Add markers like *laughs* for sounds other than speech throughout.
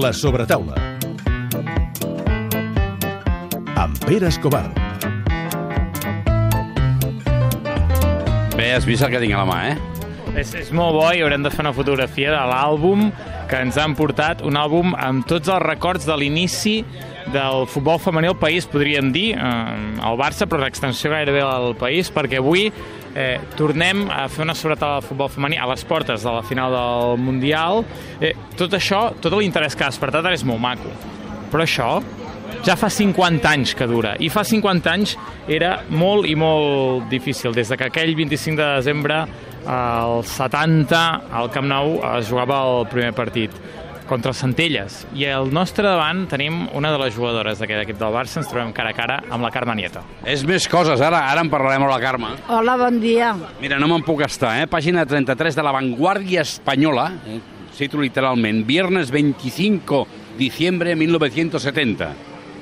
La sobretaula. Amb Pere Escobar. Bé, has vist el que tinc a la mà, eh? És, és molt bo i haurem de fer una fotografia de l'àlbum que ens han portat, un àlbum amb tots els records de l'inici del futbol femení al país, podríem dir, eh, al Barça, però l'extensió gairebé al país, perquè avui eh, tornem a fer una sobretada del futbol femení a les portes de la final del Mundial. Eh, tot això, tot l'interès que ha despertat ara és molt maco. Però això ja fa 50 anys que dura, i fa 50 anys era molt i molt difícil, des de que aquell 25 de desembre al 70 al Camp Nou es jugava el primer partit contra el Centelles. I al nostre davant tenim una de les jugadores d'aquest equip del Barça, ens trobem cara a cara amb la Carme Nieto. És més coses, ara ara en parlarem amb la Carme. Hola, bon dia. Mira, no me'n puc estar, eh? Pàgina 33 de La Vanguardia Espanyola, eh? cito literalment, viernes 25 diciembre 1970.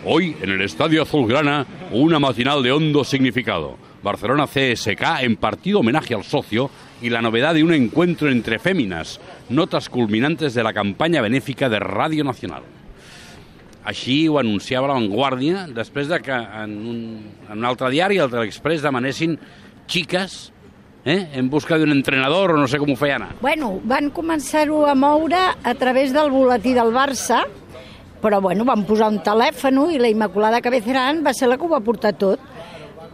Hoy, en el Estadio Azulgrana, una matinal de hondo significado. Barcelona CSK en partido homenaje al socio y la novedad de un encuentro entre féminas, notas culminantes de la campaña benéfica de Radio Nacional. Així ho anunciava La Vanguardia, després de que en un, en un altre diari, el de l'Express, demanessin xiques eh, en busca d'un entrenador o no sé com ho feia anar. Bueno, van començar-ho a moure a través del boletí del Barça, però bueno, van posar un telèfon i la Immaculada Cabecerán va ser la que ho va portar tot.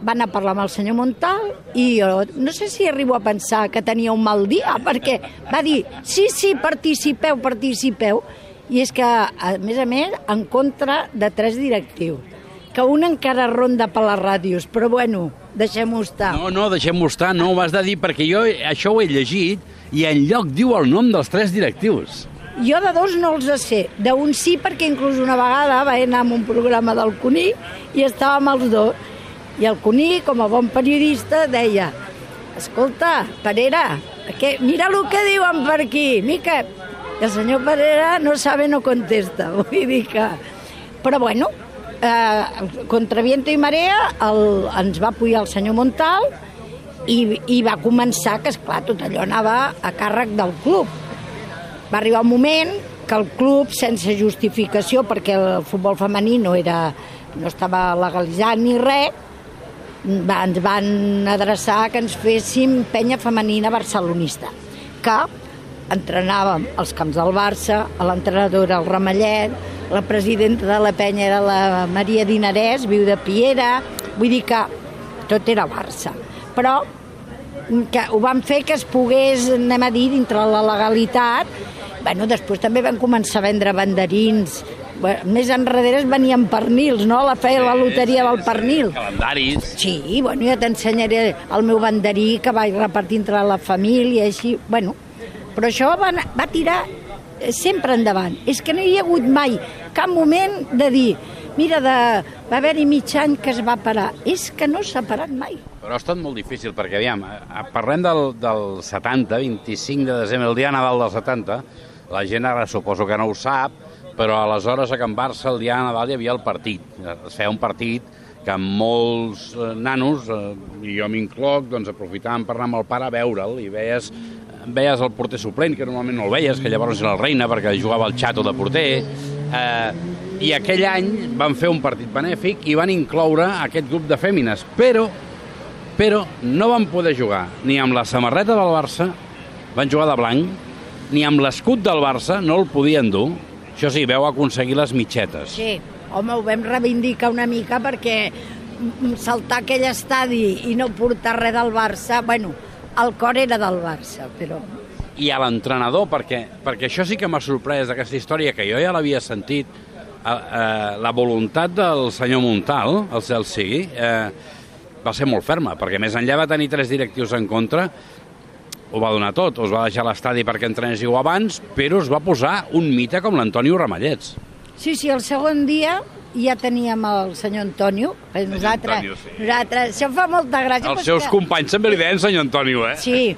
Van a parlar amb el senyor Montal i jo no sé si arribo a pensar que tenia un mal dia, *laughs* perquè va dir, sí, sí, participeu, participeu, i és que, a més a més, en contra de tres directius, que un encara ronda per les ràdios, però bueno, deixem-ho estar. No, no, deixem-ho estar, no ho has de dir, perquè jo això ho he llegit i en lloc diu el nom dels tres directius. Jo de dos no els sé. D'un sí, perquè inclús una vegada va anar a un programa del Cuní i estàvem els dos. I el Cuní, com a bon periodista, deia escolta, Parera, que, mira el que diuen per aquí, mica. I el senyor Parera no sabe, no contesta. *laughs* Vull dir que... Però bueno, eh, contra viento i marea el, ens va apoyar el senyor Montal i, i va començar que, és clar tot allò anava a càrrec del club va arribar un moment que el club, sense justificació, perquè el futbol femení no, era, no estava legalitzat ni res, ens van adreçar que ens féssim penya femenina barcelonista, que entrenàvem als camps del Barça, a l'entrenadora el Ramellet, la presidenta de la penya era la Maria Dinarès, viu de Piera, vull dir que tot era Barça. Però que ho van fer que es pogués, anem a dir, dintre la legalitat. Bueno, després també van començar a vendre banderins. Més enrere es venien pernils, no? La feia la loteria del pernil. Calendaris. Sí, bueno, ja t'ensenyaré el meu banderí que vaig repartir entre la família, així, bueno. Però això va, va tirar eh, sempre endavant. És que no hi ha hagut mai cap moment de dir mira, de, va haver-hi mig any que es va parar. És que no s'ha parat mai. Però ha estat molt difícil, perquè, aviam, eh, parlem del, del 70, 25 de desembre, el dia Nadal del 70, la gent ara suposo que no ho sap, però aleshores a Can Barça el dia de Nadal hi havia el partit. Es feia un partit que molts eh, nanos, eh, i jo m'incloc, doncs aprofitàvem per anar amb el pare a veure'l i veies, veies el porter suplent, que normalment no el veies, que llavors era el Reina perquè jugava el xato de porter, eh, i aquell any van fer un partit benèfic i van incloure aquest grup de fèmines, però però no van poder jugar ni amb la samarreta del Barça, van jugar de blanc, ni amb l'escut del Barça, no el podien dur. Això sí, veu aconseguir les mitxetes. Sí, home, ho vam reivindicar una mica perquè saltar aquell estadi i no portar res del Barça, bueno, el cor era del Barça, però... I a l'entrenador, perquè, perquè això sí que m'ha sorprès d'aquesta història, que jo ja l'havia sentit, eh, eh, la voluntat del senyor Montal, el cel sigui, eh, va ser molt ferma, perquè més enllà va tenir tres directius en contra, ho va donar tot, us va deixar l'estadi perquè entrenéssiu abans, però us va posar un mite com l'Antonio Ramallets. Sí, sí, el segon dia ja teníem el senyor Antonio, que nosaltres, Antonio, sí. nosaltres, això fa molta gràcia. Els seus que- companys també li deien senyor Antonio, eh? Sí,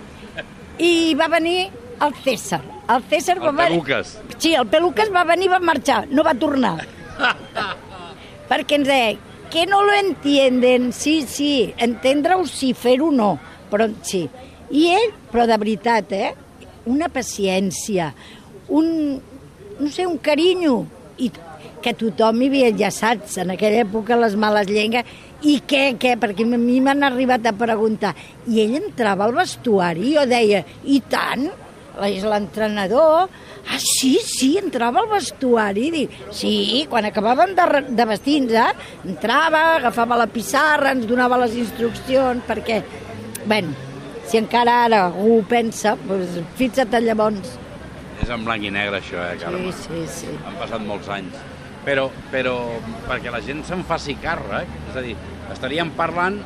i va venir el César. El César va El venir... Peluques. Sí, el Peluques va venir i va marxar, no va tornar. *laughs* Perquè ens deia, que no lo entienden, sí, sí, entendre-ho sí, fer-ho no, però sí. I ell, però de veritat, eh? Una paciència, un, no sé, un carinyo. I que tothom hi havia, saps, en aquella època les males llengües, i què, què? Perquè a mi m'han arribat a preguntar. I ell entrava al vestuari i jo deia, i tant? És l'entrenador. Ah, sí, sí, entrava al vestuari. Dic, sí, quan acabàvem de, de vestir-nos, eh? entrava, agafava la pissarra, ens donava les instruccions, perquè, bueno, si encara ara ho pensa, doncs fixa't llavors. És en blanc i negre, això, eh, Carme? Sí, sí, sí. Han passat molts anys. Però, però perquè la gent se'n faci càrrec, és a dir, estaríem parlant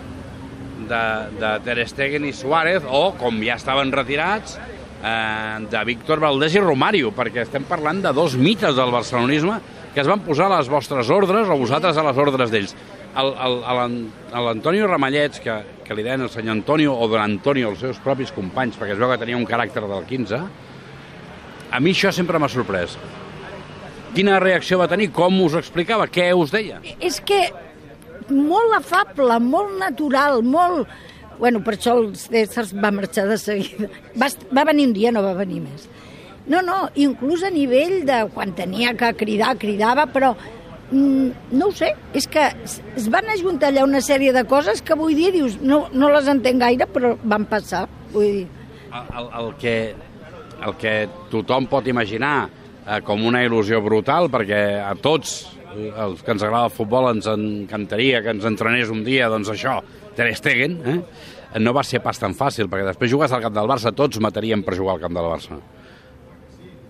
de, de Ter Stegen i Suárez, o, com ja estaven retirats, eh, de Víctor Valdés i Romario, perquè estem parlant de dos mites del barcelonisme que es van posar a les vostres ordres o vosaltres a les ordres d'ells. A l'An- a L'Antonio Ramallets, que, que li deien el senyor Antonio o don Antonio, els seus propis companys, perquè es veu que tenia un caràcter del 15, a mi això sempre m'ha sorprès. Quina reacció va tenir? Com us explicava? Què us deia? És que molt afable, molt natural, molt... Bueno, per això el César va marxar de seguida. Va, va venir un dia, no va venir més. No, no, inclús a nivell de quan tenia que cridar, cridava, però no ho sé, és que es van ajuntar allà una sèrie de coses que vull dir, dius, no, no les entenc gaire, però van passar, vull dir. El, el, el, que, el que tothom pot imaginar eh, com una il·lusió brutal, perquè a tots eh, els que ens agrada el futbol ens encantaria que ens entrenés un dia, doncs això, Ter Stegen, eh? no va ser pas tan fàcil, perquè després jugues al camp del Barça, tots mataríem per jugar al camp del Barça.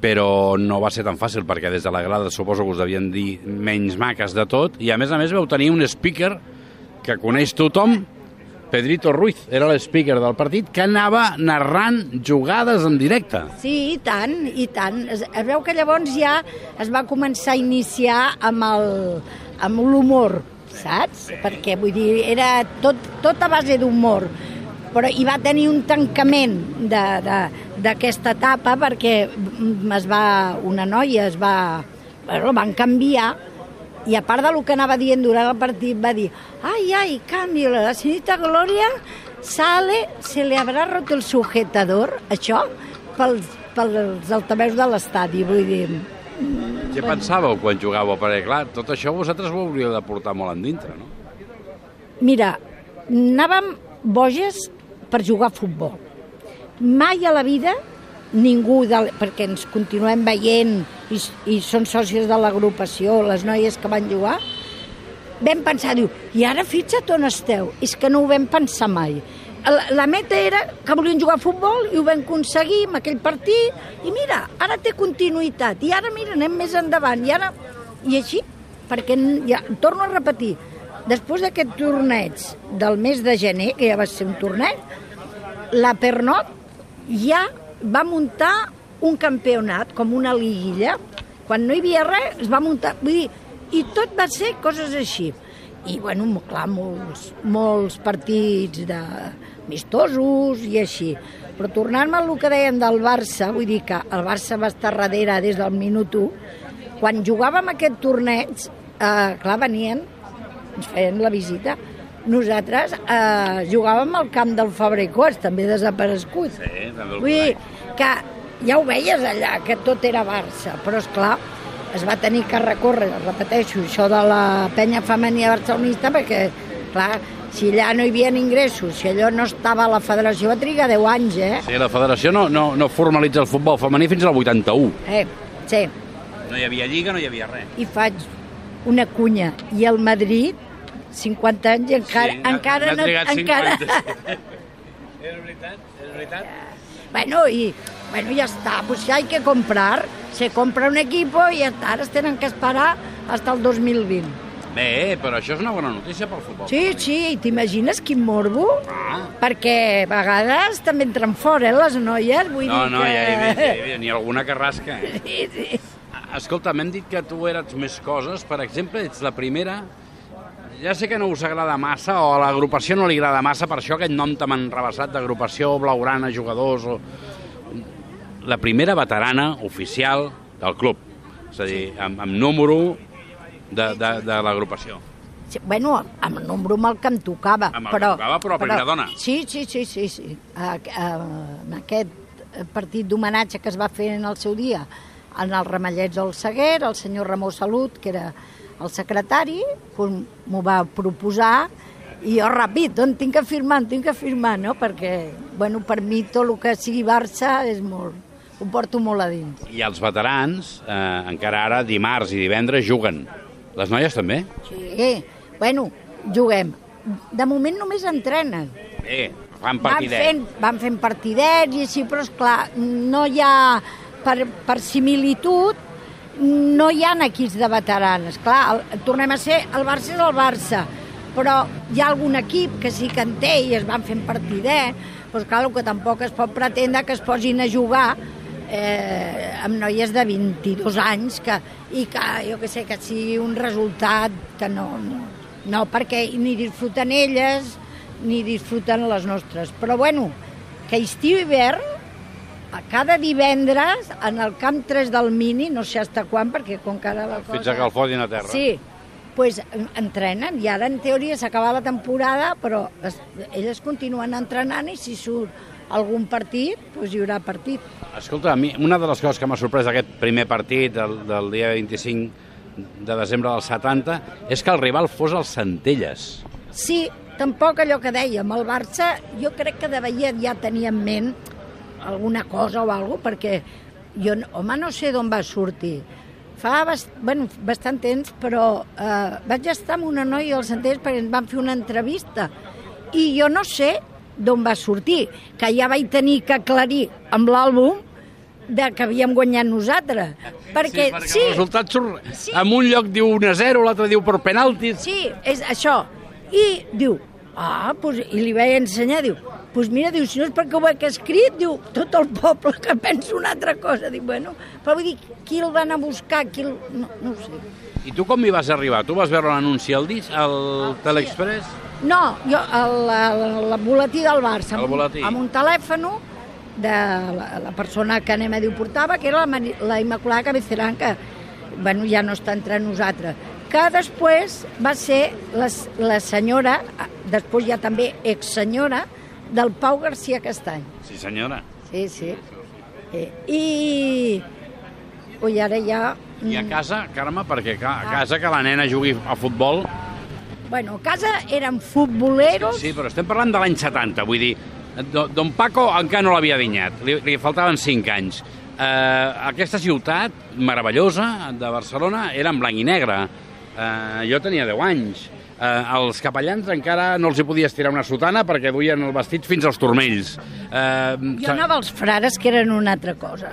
Però no va ser tan fàcil, perquè des de la grada suposo que us devien dir menys maques de tot, i a més a més vau tenir un speaker que coneix tothom, Pedrito Ruiz, era l'speaker del partit, que anava narrant jugades en directe. Sí, i tant, i tant. Es, es veu que llavors ja es va començar a iniciar amb el- amb l'humor, saps? Perquè, vull dir, era tot, tot a base d'humor. Però hi va tenir un tancament de- de- d'aquesta etapa perquè es va, una noia es va... Bueno, van canviar i a part del que anava dient durant el partit va dir ai, ai, canvi, la senyorita Gloria sale, se le habrá roto el sujetador, això, pels, pels altaveus de l'estadi, vull dir... Què pensàveu quan jugàveu? Perquè, clar, tot això vosaltres ho hauríeu de portar molt endintre, no? Mira, anàvem boges per jugar a futbol. Mai a la vida ningú, de, perquè ens continuem veient i, i són sòcies de l'agrupació, les noies que van jugar, vam pensar, diu, i ara fixa't on esteu. És que no ho vam pensar mai. La, la meta era que volien jugar a futbol i ho vam aconseguir amb aquell partit i mira, ara té continuïtat i ara mira, anem més endavant i ara... I així, perquè ja, torno a repetir, després d'aquest torneig del mes de gener, que ja va ser un torneig, la Pernot ja va muntar un campionat, com una liguilla. Quan no hi havia res, es va muntar... Vull dir, i tot va ser coses així. I, bueno, clar, molts, molts partits de amistosos i així. Però tornant-me al que dèiem del Barça, vull dir que el Barça va estar darrere des del minut 1. Quan jugàvem aquest torneig, eh, clar, venien, ens feien la visita, nosaltres eh, jugàvem al camp del Fabrecots, també desaparegut. Sí, també Vull dir que ja ho veies allà, que tot era Barça, però és clar, es va tenir que recórrer, repeteixo, això de la penya femenina barcelonista, perquè, clar, si allà no hi havia ingressos, si allò no estava a la federació, va trigar 10 anys, eh? Sí, la federació no, no, no formalitza el futbol femení fins al 81. Eh, sí, No hi havia lliga, no hi havia res. i faig una cunya. I el Madrid, 50 anys, i encara, n'ha- encara n'ha no... Encara... 50. *laughs* Era veritat? Era veritat? Bueno, y bueno, ya está, pues si hay que comprar, se compra un equipo y ya está, ara es tenen que esperar hasta el 2020. Bé, però això és una bona notícia pel futbol. Sí, sí, i t'imagines quin morbo? Ah. Perquè a vegades també entren fora, eh, les noies, vull No, dir no, que... ja hi havia, hi havia, ni alguna que rasca. Eh? *laughs* Sí, sí. Escolta, m'hem dit que tu eres més coses. Per exemple, ets la primera... Ja sé que no us agrada massa, o a l'agrupació no li agrada massa, per això aquest nom tan enrebaçat d'agrupació, blaugrana, jugadors... O... La primera veterana oficial del club. És a dir, amb, amb número de, de, de l'agrupació. Sí, bueno, amb el número amb el que em tocava. Amb el que tocava, però la primera dona. Sí, sí, sí, sí. sí. A, a, en aquest partit d'homenatge que es va fer en el seu dia en els ramallets del Seguer, el senyor Ramó Salut, que era el secretari, m'ho va proposar i jo ràpid, on tinc que firmar, on tinc que firmar, no? Perquè, bueno, per mi tot el que sigui Barça és molt, ho porto molt a dins. I els veterans, eh, encara ara, dimarts i divendres, juguen. Les noies també? Sí, bueno, juguem. De moment només entrenen. Bé, fan Van partidet. fent, van fent partidets i així, però esclar, no hi ha, per, per similitud, no hi ha equips de veteranes. Clar, el, tornem a ser, el Barça és el Barça, però hi ha algun equip que sí que en té i es van fent partidet, doncs clar, que tampoc es pot pretendre que es posin a jugar eh, amb noies de 22 anys que, i que, jo que sé, que sigui un resultat que no, no, no perquè ni disfruten elles ni disfruten les nostres. Però bueno, que estiu i hivern, a cada divendres, en el camp 3 del Mini, no sé fins quan, perquè com que ara la cosa... Fins que el fotin a terra. Sí, pues, en- entrenen i ara en teoria s'acaba la temporada però es, elles continuen entrenant i si surt algun partit, pues, hi haurà partit. Escolta, a mi, una de les coses que m'ha sorprès d'aquest primer partit del, del dia 25 de desembre del 70 és que el rival fos el Centelles. Sí, tampoc allò que dèiem, el Barça jo crec que de ja tenia en ment alguna cosa o alguna perquè jo, home, no sé d'on va sortir. Fa bast bueno, bastant temps, però eh, vaig estar amb una noia al Centelles perquè ens van fer una entrevista i jo no sé d'on va sortir, que ja vaig tenir que aclarir amb l'àlbum de que havíem guanyat nosaltres. Perquè, sí, perquè sí, el resultat surt... Sí. En un lloc diu 1 a 0, l'altre diu per penaltis. Sí, és això. I diu, ah, pues, i li vaig ensenyar, diu, pues mira, diu, si no és perquè ho he escrit, diu, tot el poble que pensa una altra cosa. Dic, bueno, però vull dir, qui el va anar a buscar, qui el... No, no ho sé. I tu com hi vas arribar? Tu vas veure l'anunci al disc, al Teleexpress? No, jo, el, el, el boletí del Barça, El amb, un- boletí. amb un telèfon de la, la persona que anem a dir portava, que era la, la Immaculada Cabeceran, que bueno, ja no està entre nosaltres, que després va ser la, la senyora, després ja també exsenyora, del Pau García Castany. Sí, senyora. Sí, sí. Eh, I... Ui, ara ja... I a mm, casa, Carme, perquè a casa que la nena jugui a futbol... Bueno, a casa eren futboleros... Sí, però estem parlant de l'any 70, vull dir, do- Don Paco encara no l'havia dinyat, li, li faltaven 5 anys. Eh, aquesta ciutat meravellosa de Barcelona era en blanc i negre. Eh, jo tenia 10 anys. Eh, els capellans encara no els hi podia estirar una sotana perquè duien el vestit fins als turmells. Eh, Jo anava als frares, que eren una altra cosa.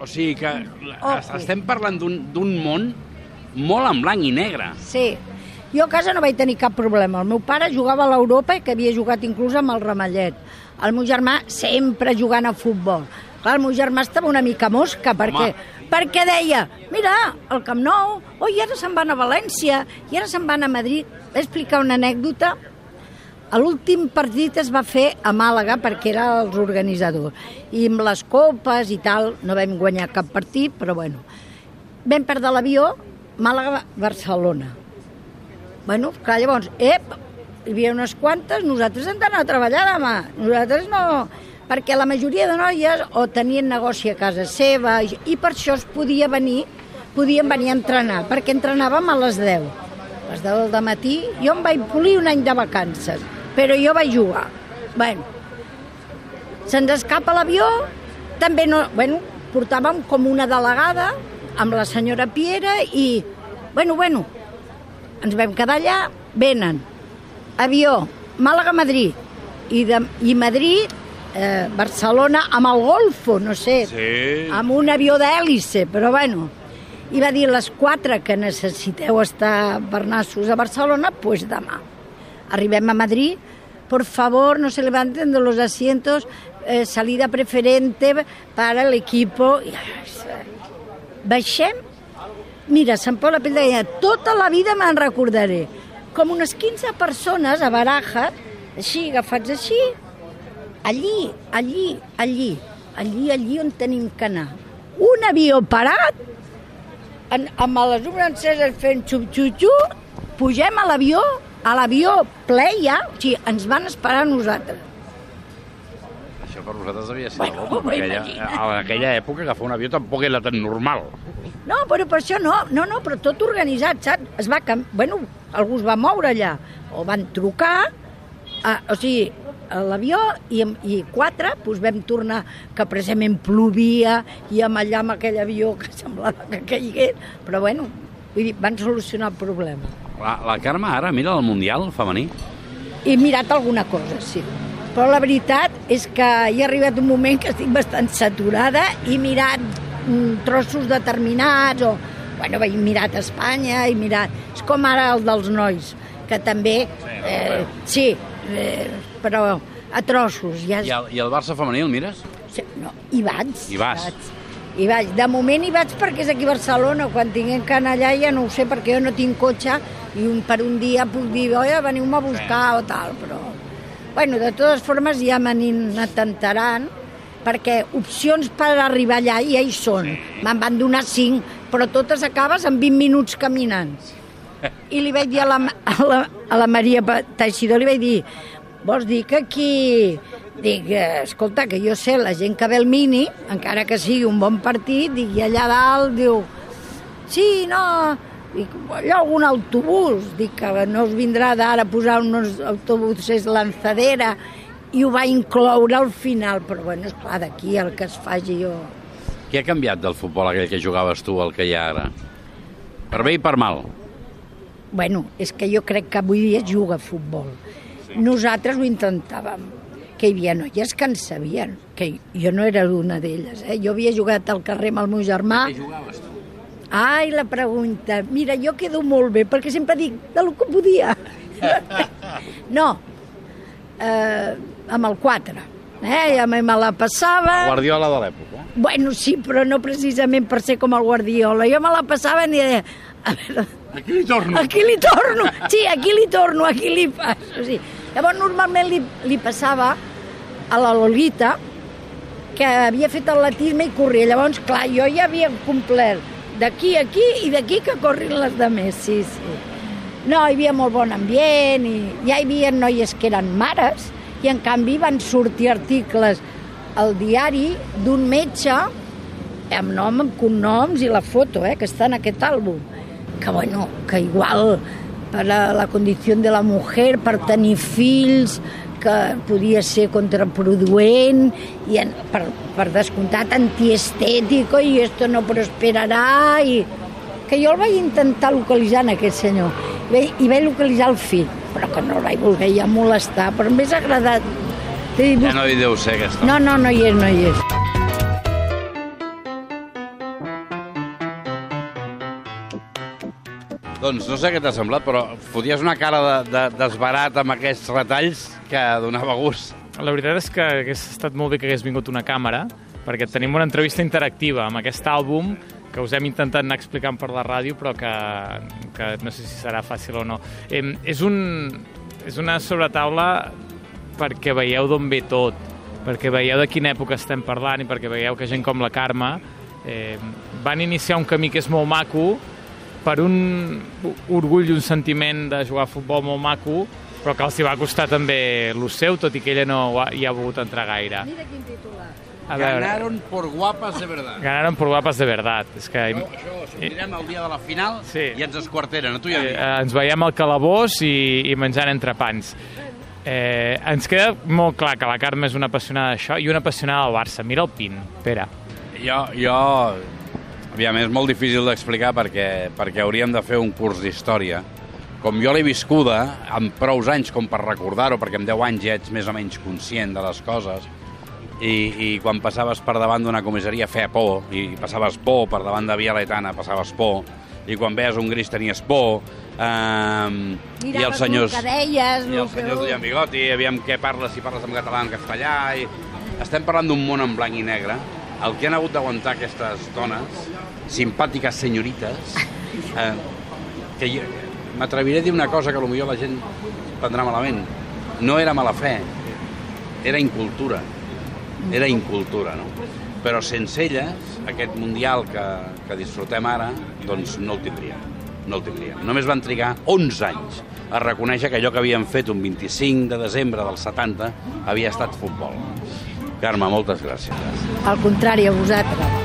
O sigui que es- estem parlant d'un d'un món molt en blanc i negre. Sí. Jo a casa no vaig tenir cap problema. El meu pare jugava a l'Europa i que havia jugat inclús amb el Ramallet. El meu germà sempre jugant a futbol. Clar, el meu germà estava una mica mosca perquè, perquè deia, mira, el Camp Nou, oh, i ara se'n van a València, i ara se'n van a Madrid. Va explicar una anècdota L'últim partit es va fer a Màlaga perquè era els organitzadors. I amb les copes i tal, no vam guanyar cap partit, però bueno. Vam perdre l'avió Màlaga-Barcelona. Bueno, clar, llavors, ep, hi havia unes quantes, nosaltres hem d'anar a treballar demà. Nosaltres no... Perquè la majoria de noies o tenien negoci a casa seva i, per això es podia venir, podien venir a entrenar, perquè entrenàvem a les 10. A les 10 del matí, jo em vaig polir un any de vacances, però jo vaig jugar. Bueno, se'ns escapa l'avió, també no... Bueno, portàvem com una delegada amb la senyora Piera i... Bueno, bueno, ens vam quedar allà, venen, avió, Màlaga-Madrid, i, de, i Madrid, eh, Barcelona amb el Golfo, no sé, Sí. amb un avió d'hèlice, però bueno. I va dir, les quatre que necessiteu estar per nassos a Barcelona, pues demà. Arribem a Madrid, por favor, no se levanten de los asientos, eh, salida preferente para el equipo. I, baixem, mira, se'm pot la pell de gallina. tota la vida me'n recordaré. Com unes 15 persones a Baraja, així, agafats així, allí, allí, allí, allí, allí on tenim que anar. Un avió parat, en, amb les llums enceses fent xup-xup-xu, pugem a l'avió, a l'avió ple ja, o sigui, ens van esperar a nosaltres. Això per vosaltres devia ser Bueno, bueno, bo, perquè aquella, imagina't. a aquella època agafar un avió tampoc era tan normal. No, però per això no, no, no, però tot organitzat, saps? Es va, bueno, algú es va moure allà, o van trucar, a, o sigui, a l'avió, i, i quatre, doncs vam tornar, que precisament plovia, i amb allà amb aquell avió que semblava que caigués, però bueno, vull dir, van solucionar el problema. La, la Carme ara mira el Mundial femení. He mirat alguna cosa, sí. Però la veritat és que hi ha arribat un moment que estic bastant saturada i mirat mm, trossos determinats o... Bueno, he mirat Espanya, he mirat... És com ara el dels nois, que també... Eh, sí, eh, però a trossos. Ja... I el, I el Barça femení el mires? Sí, No, hi vaig. Hi vas. Vaig. Hi vaig. De moment hi vaig perquè és aquí a Barcelona. Quan tinguem que anar allà ja no ho sé perquè jo no tinc cotxe i un, per un dia puc dir, oi, veniu-me a buscar o tal, però... Bueno, de totes formes ja me n'atentaran perquè opcions per arribar allà ja hi són. Me'n van donar cinc, però totes acabes en 20 minuts caminant. I li vaig dir a la, a la, a la Maria Teixidor, li vaig dir, vols dir que aquí... Dic, escolta, que jo sé, la gent que ve al mini, encara que sigui un bon partit, dic, i allà dalt diu, sí, no, dic, ha algun autobús, dic que no us vindrà d'ara posar uns autobusos lanzadera, i ho va incloure al final, però bueno, esclar, d'aquí el que es faci jo... Què ha canviat del futbol aquell que jugaves tu al que hi ha ara? Per bé i per mal. Bueno, és que jo crec que avui dia es juga a futbol. Nosaltres ho intentàvem, que hi havia noies que en sabien, que jo no era una d'elles, eh? Jo havia jugat al carrer amb el meu germà. Què jugaves tu? Ai, la pregunta. Mira, jo quedo molt bé, perquè sempre dic de lo que podia. *laughs* No, eh, amb el 4. Eh? Ja me la passava. Guardiola de l'època. Bueno, sí, però no precisament per ser com el Guardiola. Jo me la passava i deia, a veure, Aquí li torno. Aquí li torno, sí, aquí li torno, aquí li passo. Sí. Llavors, normalment li, li passava a la Lolita, que havia fet atletisme i corria. Llavors, clar, jo ja havia complert d'aquí a aquí i d'aquí que corrin les de més, sí, sí. No, hi havia molt bon ambient i ja hi havia noies que eren mares i en canvi van sortir articles al diari d'un metge amb nom, amb cognoms i la foto, eh, que està en aquest àlbum. Que, bueno, que igual per a la condició de la mujer, per tenir fills, que podia ser contraproduent i en, per, per descomptat antiestètico i esto no prosperarà i que jo el vaig intentar localitzar en aquest senyor i vaig, i vaig localitzar el fill però que no el vaig voler ja molestar però m'és agradat Ja no hi deu ser, aquesta. no, no, no hi és, no hi és. Doncs no sé què t'ha semblat, però foties una cara de, de, desbarat amb aquests retalls que donava gust. La veritat és que hagués estat molt bé que hagués vingut una càmera, perquè tenim una entrevista interactiva amb aquest àlbum que us hem intentat anar explicant per la ràdio, però que, que no sé si serà fàcil o no. Eh, és, un, és una sobretaula perquè veieu d'on ve tot, perquè veieu de quina època estem parlant i perquè veieu que gent com la Carme eh, van iniciar un camí que és molt maco per un orgull i un sentiment de jugar a futbol molt maco, però que els hi va costar també el seu, tot i que ella no ha- hi ha volgut entrar gaire. Mira quin titular. A veure, Ganaron por guapas de verdad. ganaron por guapas de verdad. És que Això, això sortirem el dia de la final Sí. i ens esquarteren, a tu i a mi. eh, ens veiem al calabós i, i menjant entrepans. Eh, ens queda molt clar que la Carme és una apassionada d'això i una apassionada del Barça. Mira el pin, Pere. Jo, jo... Aviam, és molt difícil d'explicar perquè, perquè hauríem de fer un curs d'història. Com jo l'he viscuda, amb prous anys com per recordar-ho, perquè amb 10 anys ja ets més o menys conscient de les coses, i, i quan passaves per davant d'una comissaria feia por, i passaves por, per davant de Via Letana passaves por, i quan veies un gris tenies por, ehm, i els senyors... el deies, I el els que- senyors duien bigoti, aviam què parles, si parles en català en castellà... I... Estem parlant d'un món en blanc i negre. El que han hagut d'aguantar aquestes dones, simpàtiques senyorites, eh, que m'atreviré a dir una cosa que potser la gent prendrà malament. No era mala fe, era incultura. Era incultura, no? Però sense elles, aquest Mundial que, que disfrutem ara, doncs no el tindríem. No el tindríem. Només van trigar 11 anys a reconèixer que allò que havien fet un 25 de desembre del 70 havia estat futbol. Carme, moltes gràcies. Al contrari, a vosaltres.